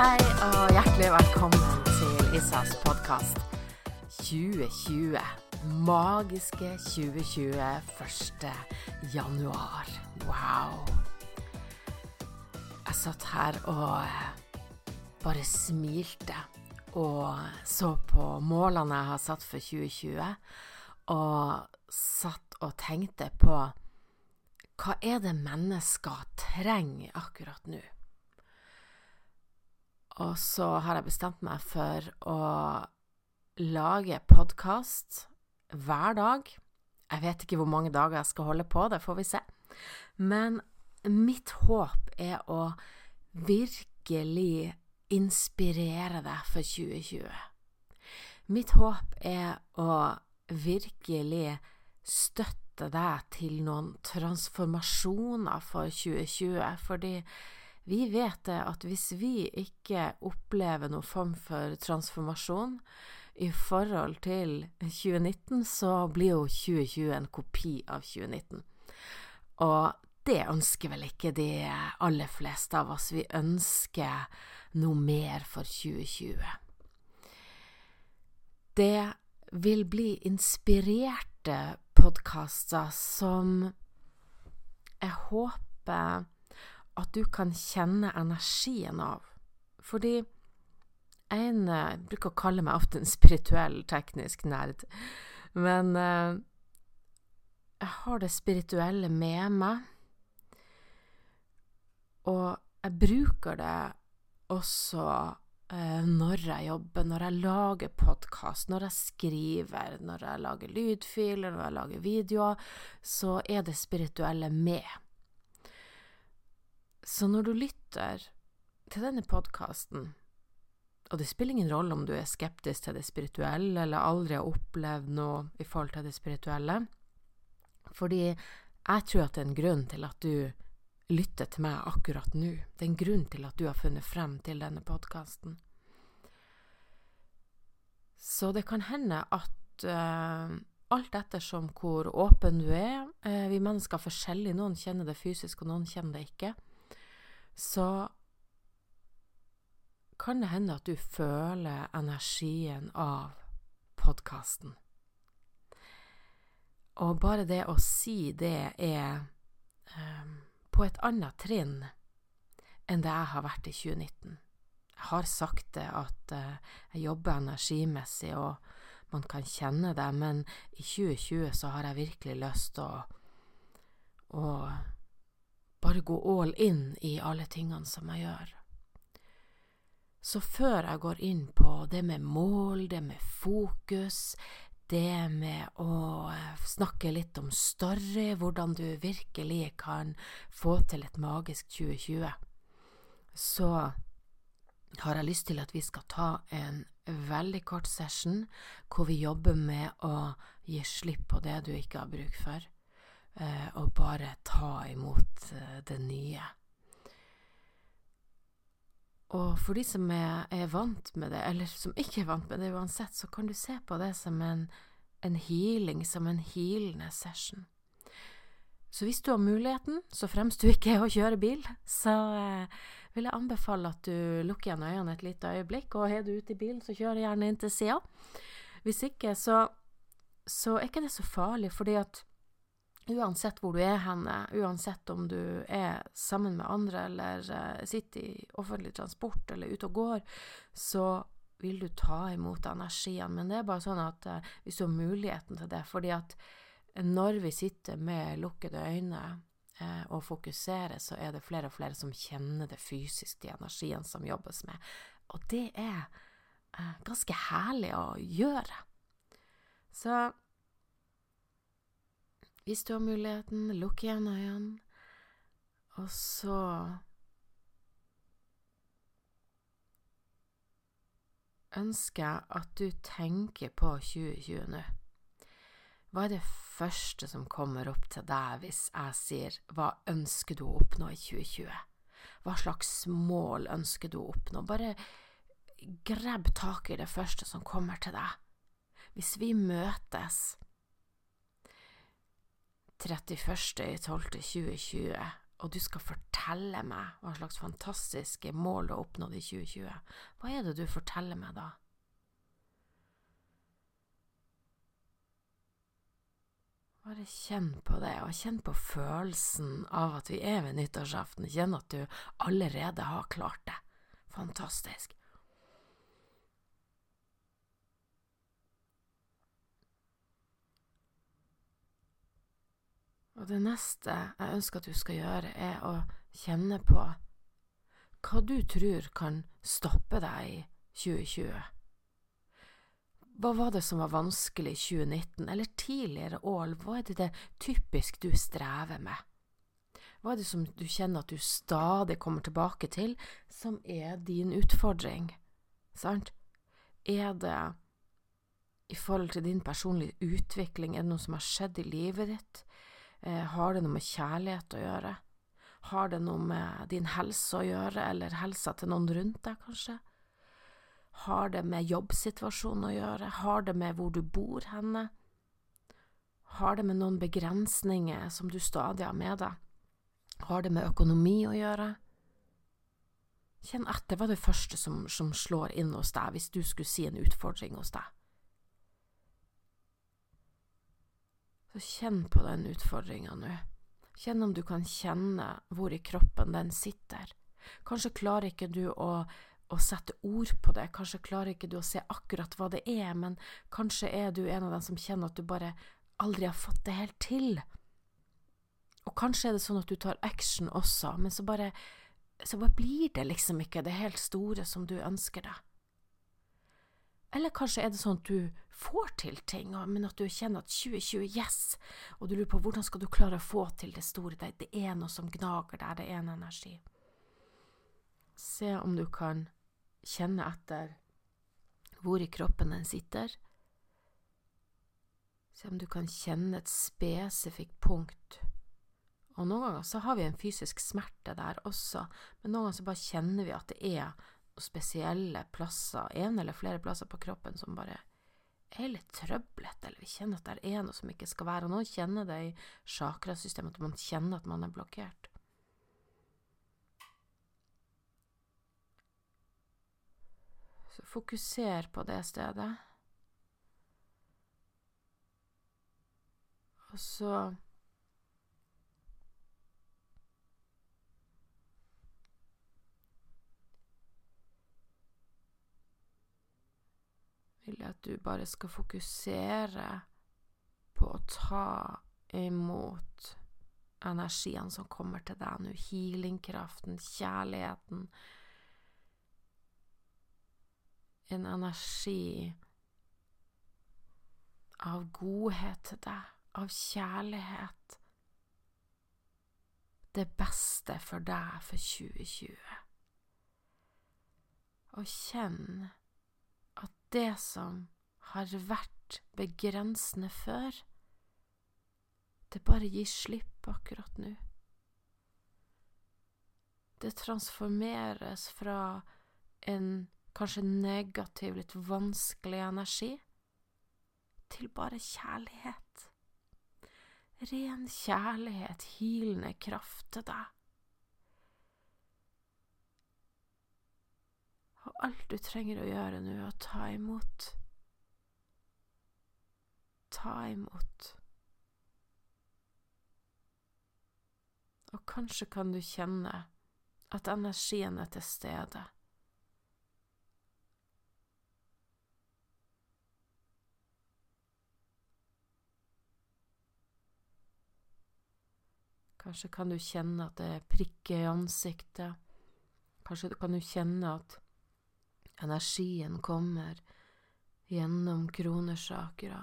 hei, og hjertelig velkommen til Isas podkast 2020. Magiske 2020, 1. januar. Wow. Jeg satt her og bare smilte og så på målene jeg har satt for 2020, og satt og tenkte på hva er det mennesker trenger akkurat nå? Og så har jeg bestemt meg for å lage podkast hver dag. Jeg vet ikke hvor mange dager jeg skal holde på, det får vi se. Men mitt håp er å virkelig inspirere deg for 2020. Mitt håp er å virkelig støtte deg til noen transformasjoner for 2020, fordi vi vet det at hvis vi ikke opplever noen form for transformasjon i forhold til 2019, så blir jo 2020 en kopi av 2019. Og det ønsker vel ikke de aller fleste av oss. Vi ønsker noe mer for 2020. Det vil bli inspirerte podkaster som jeg håper at du kan kjenne energien av. Fordi en uh, bruker å kalle meg ofte en spirituell, teknisk nerd, men uh, jeg har det spirituelle med meg, og jeg bruker det også uh, når jeg jobber, når jeg lager podkast, når jeg skriver, når jeg lager lydfiler, når jeg lager videoer, så er det spirituelle med. Så når du lytter til denne podkasten, og det spiller ingen rolle om du er skeptisk til det spirituelle eller aldri har opplevd noe i forhold til det spirituelle, fordi jeg tror at det er en grunn til at du lytter til meg akkurat nå. Det er en grunn til at du har funnet frem til denne podkasten. Så det kan hende at uh, alt ettersom hvor åpen du er uh, Vi mennesker er forskjellige. Noen kjenner det fysisk, og noen kjenner det ikke så kan det hende at du føler energien av podkasten. Og bare det å si det er um, på et annet trinn enn det jeg har vært i 2019. Jeg har sagt det at uh, jeg jobber energimessig, og man kan kjenne det, men i 2020 så har jeg virkelig lyst til å, å bare gå all in i alle tingene som jeg gjør. Så før jeg går inn på det med mål, det med fokus, det med å eh, snakke litt om story, hvordan du virkelig kan få til et magisk 2020, så har jeg lyst til at vi skal ta en veldig kort session hvor vi jobber med å gi slipp på det du ikke har bruk for og bare ta imot eh, det nye. Og for de som er, er, vant med det, eller som ikke er vant med det uansett, så kan du se på det som en, en healing, som en healende session. Så hvis du har muligheten, så fremst du ikke er å kjøre bil, så eh, vil jeg anbefale at du lukker igjen øynene et lite øyeblikk, og er du ute i bilen, så kjør gjerne inn til sida. Hvis ikke, så, så er ikke det så farlig, fordi at Uansett hvor du er henne, uansett om du er sammen med andre eller uh, sitter i offentlig transport eller ute og går, så vil du ta imot energien. Men det er bare sånn at hvis du har muligheten til det fordi at når vi sitter med lukkede øyne uh, og fokuserer, så er det flere og flere som kjenner det fysisk, de energien som jobbes med. Og det er ganske herlig å gjøre. Så hvis du har muligheten, lukk igjen øynene, og så ønsker jeg at du tenker på 2020 nå. Hva er det første som kommer opp til deg hvis jeg sier hva ønsker du å oppnå i 2020? Hva slags mål ønsker du å oppnå? Bare grebb tak i det første som kommer til deg. Hvis vi møtes 31.12.2020, og du skal fortelle meg hva slags fantastiske mål du har oppnådd i 2020, hva er det du forteller meg da? Bare kjenn på det, og kjenn på følelsen av at vi er ved nyttårsaften. Kjenn at du allerede har klart det. Fantastisk. Og det neste jeg ønsker at du skal gjøre, er å kjenne på hva du tror kan stoppe deg i 2020. Hva var det som var vanskelig i 2019, eller tidligere år, hva er det det typisk du strever med? Hva er det som du kjenner at du stadig kommer tilbake til, som er din utfordring? Sant? Er det i forhold til din personlige utvikling, er det noe som har skjedd i livet ditt? Eh, har det noe med kjærlighet å gjøre? Har det noe med din helse å gjøre, eller helsa til noen rundt deg, kanskje? Har det med jobbsituasjonen å gjøre? Har det med hvor du bor henne? Har det med noen begrensninger som du stadig har med deg? Har det med økonomi å gjøre? Kjenn etter hva det første som, som slår inn hos deg, hvis du skulle si en utfordring hos deg. Så kjenn på den utfordringa nå. Kjenn om du kan kjenne hvor i kroppen den sitter. Kanskje klarer ikke du å, å sette ord på det, kanskje klarer ikke du å se akkurat hva det er, men kanskje er du en av dem som kjenner at du bare aldri har fått det helt til. Og kanskje er det sånn at du tar action også, men så bare, så bare blir det liksom ikke det helt store som du ønsker deg. Eller kanskje er det sånn at du får til ting, men at du kjenner at 2020, yes, og du lurer på hvordan skal du klare å få til det store, det, det er noe som gnager der, det er en energi. Se om du kan kjenne etter hvor i kroppen den sitter. Se om du kan kjenne et spesifikt punkt. Og noen ganger så har vi en fysisk smerte der også, men noen ganger så bare kjenner vi at det er spesielle plasser, en eller flere plasser på kroppen som bare er litt trøblete, eller vi kjenner at det er noe som ikke skal være. Og noen kjenner det i sjakrasystemet, at man kjenner at man er blokkert. Så fokuser på det stedet. Og så jeg at du bare skal fokusere på å ta imot energien som kommer til deg nå, healingkraften, kjærligheten. En energi av godhet til deg, av kjærlighet. Det beste for deg for 2020. Og kjenn det som har vært begrensende før, det bare gir slipp akkurat nå. Det transformeres fra en kanskje negativ, litt vanskelig energi til bare kjærlighet. Ren kjærlighet, hilende kraft til deg. Og alt du trenger å gjøre nå, er å ta imot. Ta imot. Og kanskje kan du kjenne at energien er til stede. Kanskje kan du kjenne at det prikker i ansiktet. Kanskje kan du kjenne at Energien kommer gjennom kronesakra.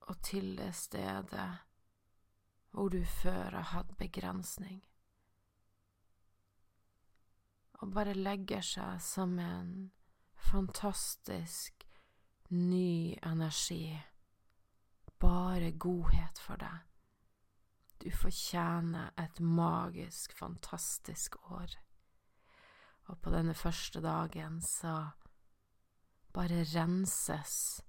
Og til det stedet hvor du før har hatt begrensning. Og bare legger seg som en fantastisk ny energi. Bare godhet for deg. Du fortjener et magisk, fantastisk år. Og på denne første dagen så bare renses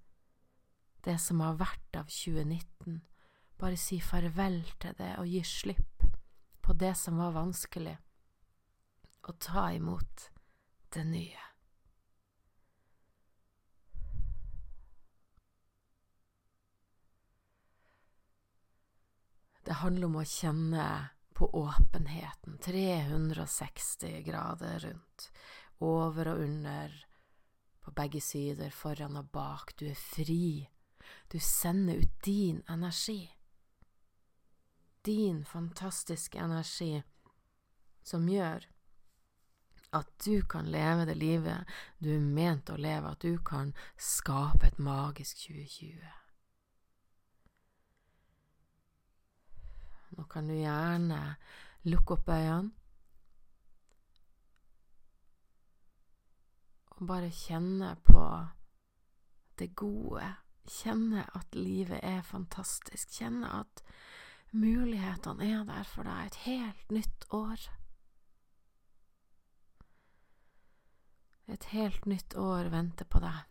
det som har vært av 2019. Bare si farvel til det og gi slipp på det som var vanskelig, og ta imot det nye. Det handler om å kjenne på åpenheten, 360 grader rundt, over og under, på begge sider, foran og bak. Du er fri. Du sender ut din energi. Din fantastiske energi som gjør at du kan leve det livet du er ment å leve, at du kan skape et magisk 2020. Nå kan du gjerne lukke opp øynene og bare kjenne på det gode. Kjenne at livet er fantastisk. Kjenne at mulighetene er der for deg. Et helt nytt år. Et helt nytt år venter på deg.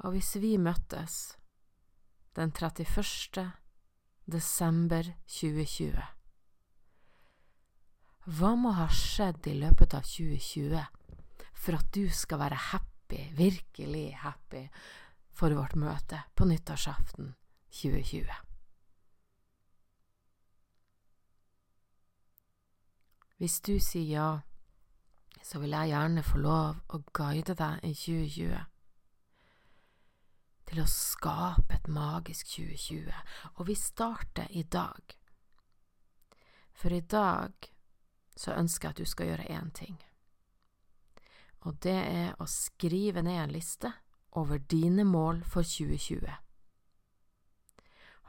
Og hvis vi møttes den 31. desember 2020 Hva må ha skjedd i løpet av 2020 for at du skal være happy, virkelig happy, for vårt møte på nyttårsaften 2020? Hvis du sier ja, så vil jeg gjerne få lov å guide deg i 2020 til å skape et magisk 2020, og vi starter i dag. For i dag så ønsker jeg at du skal gjøre én ting, og det er å skrive ned en liste over dine mål for 2020.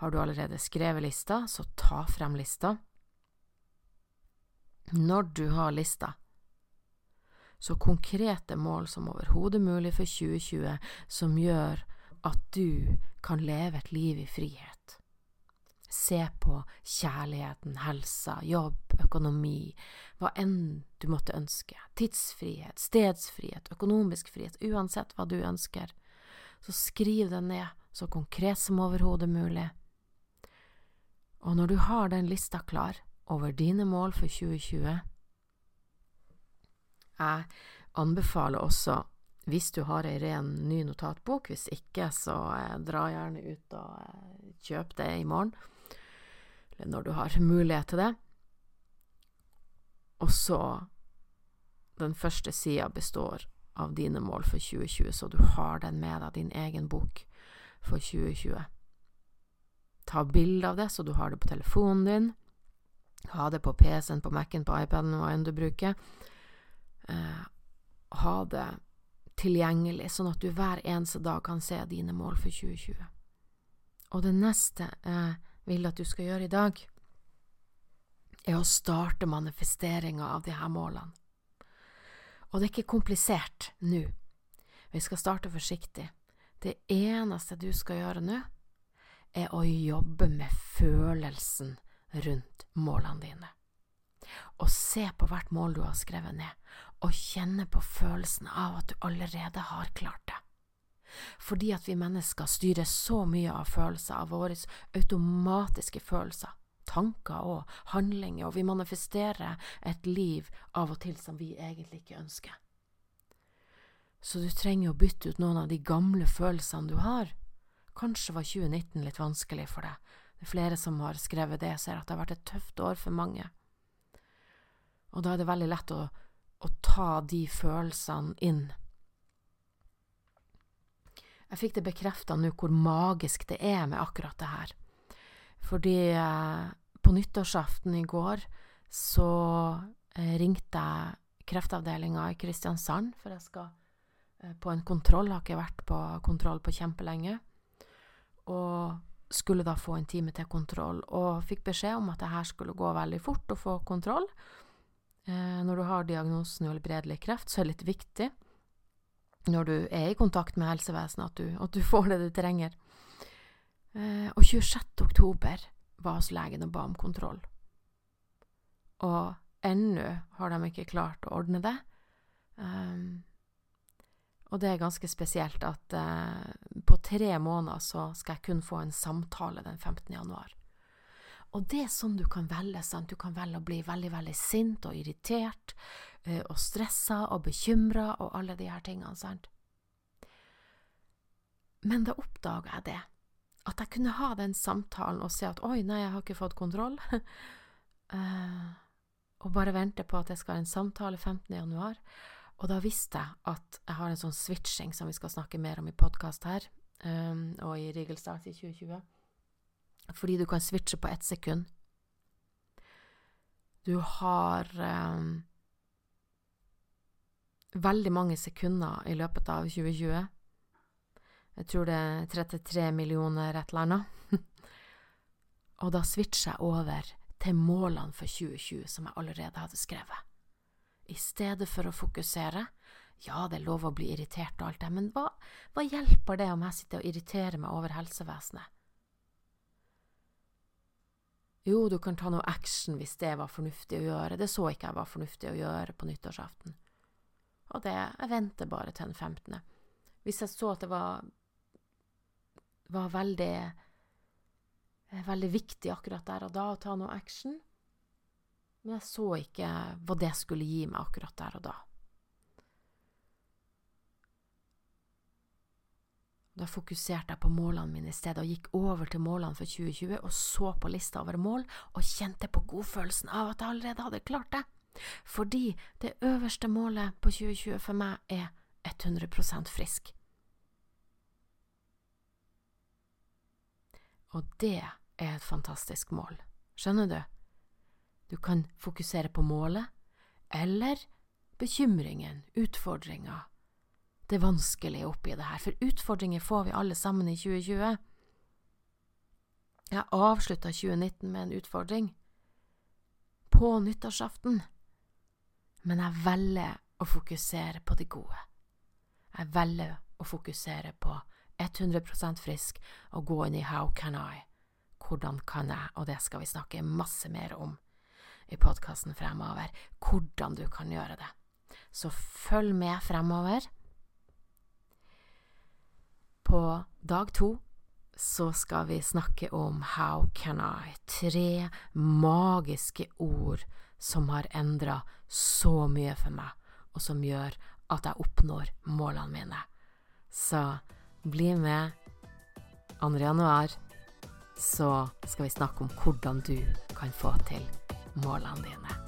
Har du allerede skrevet lista, så ta frem lista. Når du har lista, så konkrete mål som overhodet mulig for 2020 som gjør at du kan leve et liv i frihet. Se på kjærligheten, helsa, jobb, økonomi, hva enn du måtte ønske, tidsfrihet, stedsfrihet, økonomisk frihet, uansett hva du ønsker, så skriv det ned så konkret som overhodet mulig. Og når du har den lista klar over dine mål for 2020, jeg anbefaler også hvis du har ei ren ny notatbok, hvis ikke, så eh, dra gjerne ut og eh, kjøp det i morgen, eller når du har mulighet til det. Og så Den første sida består av dine mål for 2020, så du har den med deg, din egen bok for 2020. Ta bilde av det, så du har det på telefonen din. Ha det på PC-en, på Mac-en, på iPaden, hva enn du bruker. Eh, ha det tilgjengelig, sånn at du hver eneste dag kan se dine mål for 2020. Og det neste jeg vil at du skal gjøre i dag, er å starte manifesteringa av her målene. Og det er ikke komplisert nå. Vi skal starte forsiktig. Det eneste du skal gjøre nå, er å jobbe med følelsen rundt målene dine og se på hvert mål du har skrevet ned, og kjenne på følelsen av at du allerede har klart det. Fordi at vi mennesker styrer så mye av følelser, av våre automatiske følelser, tanker og handlinger, og vi manifesterer et liv av og til som vi egentlig ikke ønsker. Så du trenger å bytte ut noen av de gamle følelsene du har. Kanskje var 2019 litt vanskelig for deg. Det er flere som har skrevet det, ser at det har vært et tøft år for mange. Og da er det veldig lett å, å ta de følelsene inn. Jeg fikk det bekrefta nå hvor magisk det er med akkurat det her. Fordi eh, på nyttårsaften i går så eh, ringte jeg kreftavdelinga i Kristiansand, for jeg skal eh, på en kontroll, har ikke vært på kontroll på kjempelenge. Og skulle da få en time til kontroll, og fikk beskjed om at det her skulle gå veldig fort å få kontroll. Eh, når du har diagnosen uhelbredelig kreft, så er det litt viktig når du er i kontakt med helsevesenet, at du, at du får det du trenger. Eh, og 26. oktober var hos legen og ba om kontroll. Og ennå har de ikke klart å ordne det. Um, Og det er ganske spesielt at uh, på tre måneder så skal jeg kun få en samtale den 15. januar. Og det er sånn du kan velge. sant? Du kan velge å bli veldig, veldig sint og irritert eh, og stressa og bekymra og alle de her tingene, sant? Men da oppdaga jeg det. At jeg kunne ha den samtalen og se at oi, nei, jeg har ikke fått kontroll. uh, og bare vente på at jeg skal ha en samtale 15. januar. Og da visste jeg at jeg har en sånn switching som vi skal snakke mer om i podkast her, um, og i Rigelstart i 2020. Fordi du kan switche på ett sekund. Du har eh, veldig mange sekunder i løpet av 2020. Jeg tror det er 33 millioner et eller annet. og da switcher jeg over til målene for 2020 som jeg allerede hadde skrevet. I stedet for å fokusere ja, det er lov å bli irritert og alt det, men hva, hva hjelper det om jeg sitter og irriterer meg over helsevesenet? Jo, du kan ta noe action hvis det var fornuftig å gjøre, det så ikke jeg var fornuftig å gjøre på nyttårsaften. Og det, jeg venter bare til den 15. Hvis jeg så at det var, var veldig, veldig viktig akkurat der og da å ta noe action, men jeg så ikke hva det skulle gi meg akkurat der og da. Da fokuserte jeg på målene mine i stedet, og gikk over til målene for 2020 og så på lista over mål og kjente på godfølelsen av at jeg allerede hadde klart det. Fordi det øverste målet på 2020 for meg er 100% frisk. Og det er et fantastisk mål. Skjønner du? Du kan fokusere på målet, eller bekymringen, utfordringa, det vanskelige oppi det her, for utfordringer får vi alle sammen i 2020. Jeg avslutta 2019 med en utfordring, på nyttårsaften, men jeg velger å fokusere på det gode. Jeg velger å fokusere på 100% frisk og gå inn i How can I? Hvordan kan jeg? Og det skal vi snakke masse mer om i podkasten fremover hvordan du kan gjøre det. Så følg med fremover. På dag to så skal vi snakke om How can I? Tre magiske ord som har endra så mye for meg, og som gjør at jeg oppnår målene mine. Så bli med 2. januar, så skal vi snakke om hvordan du kan få til målene dine.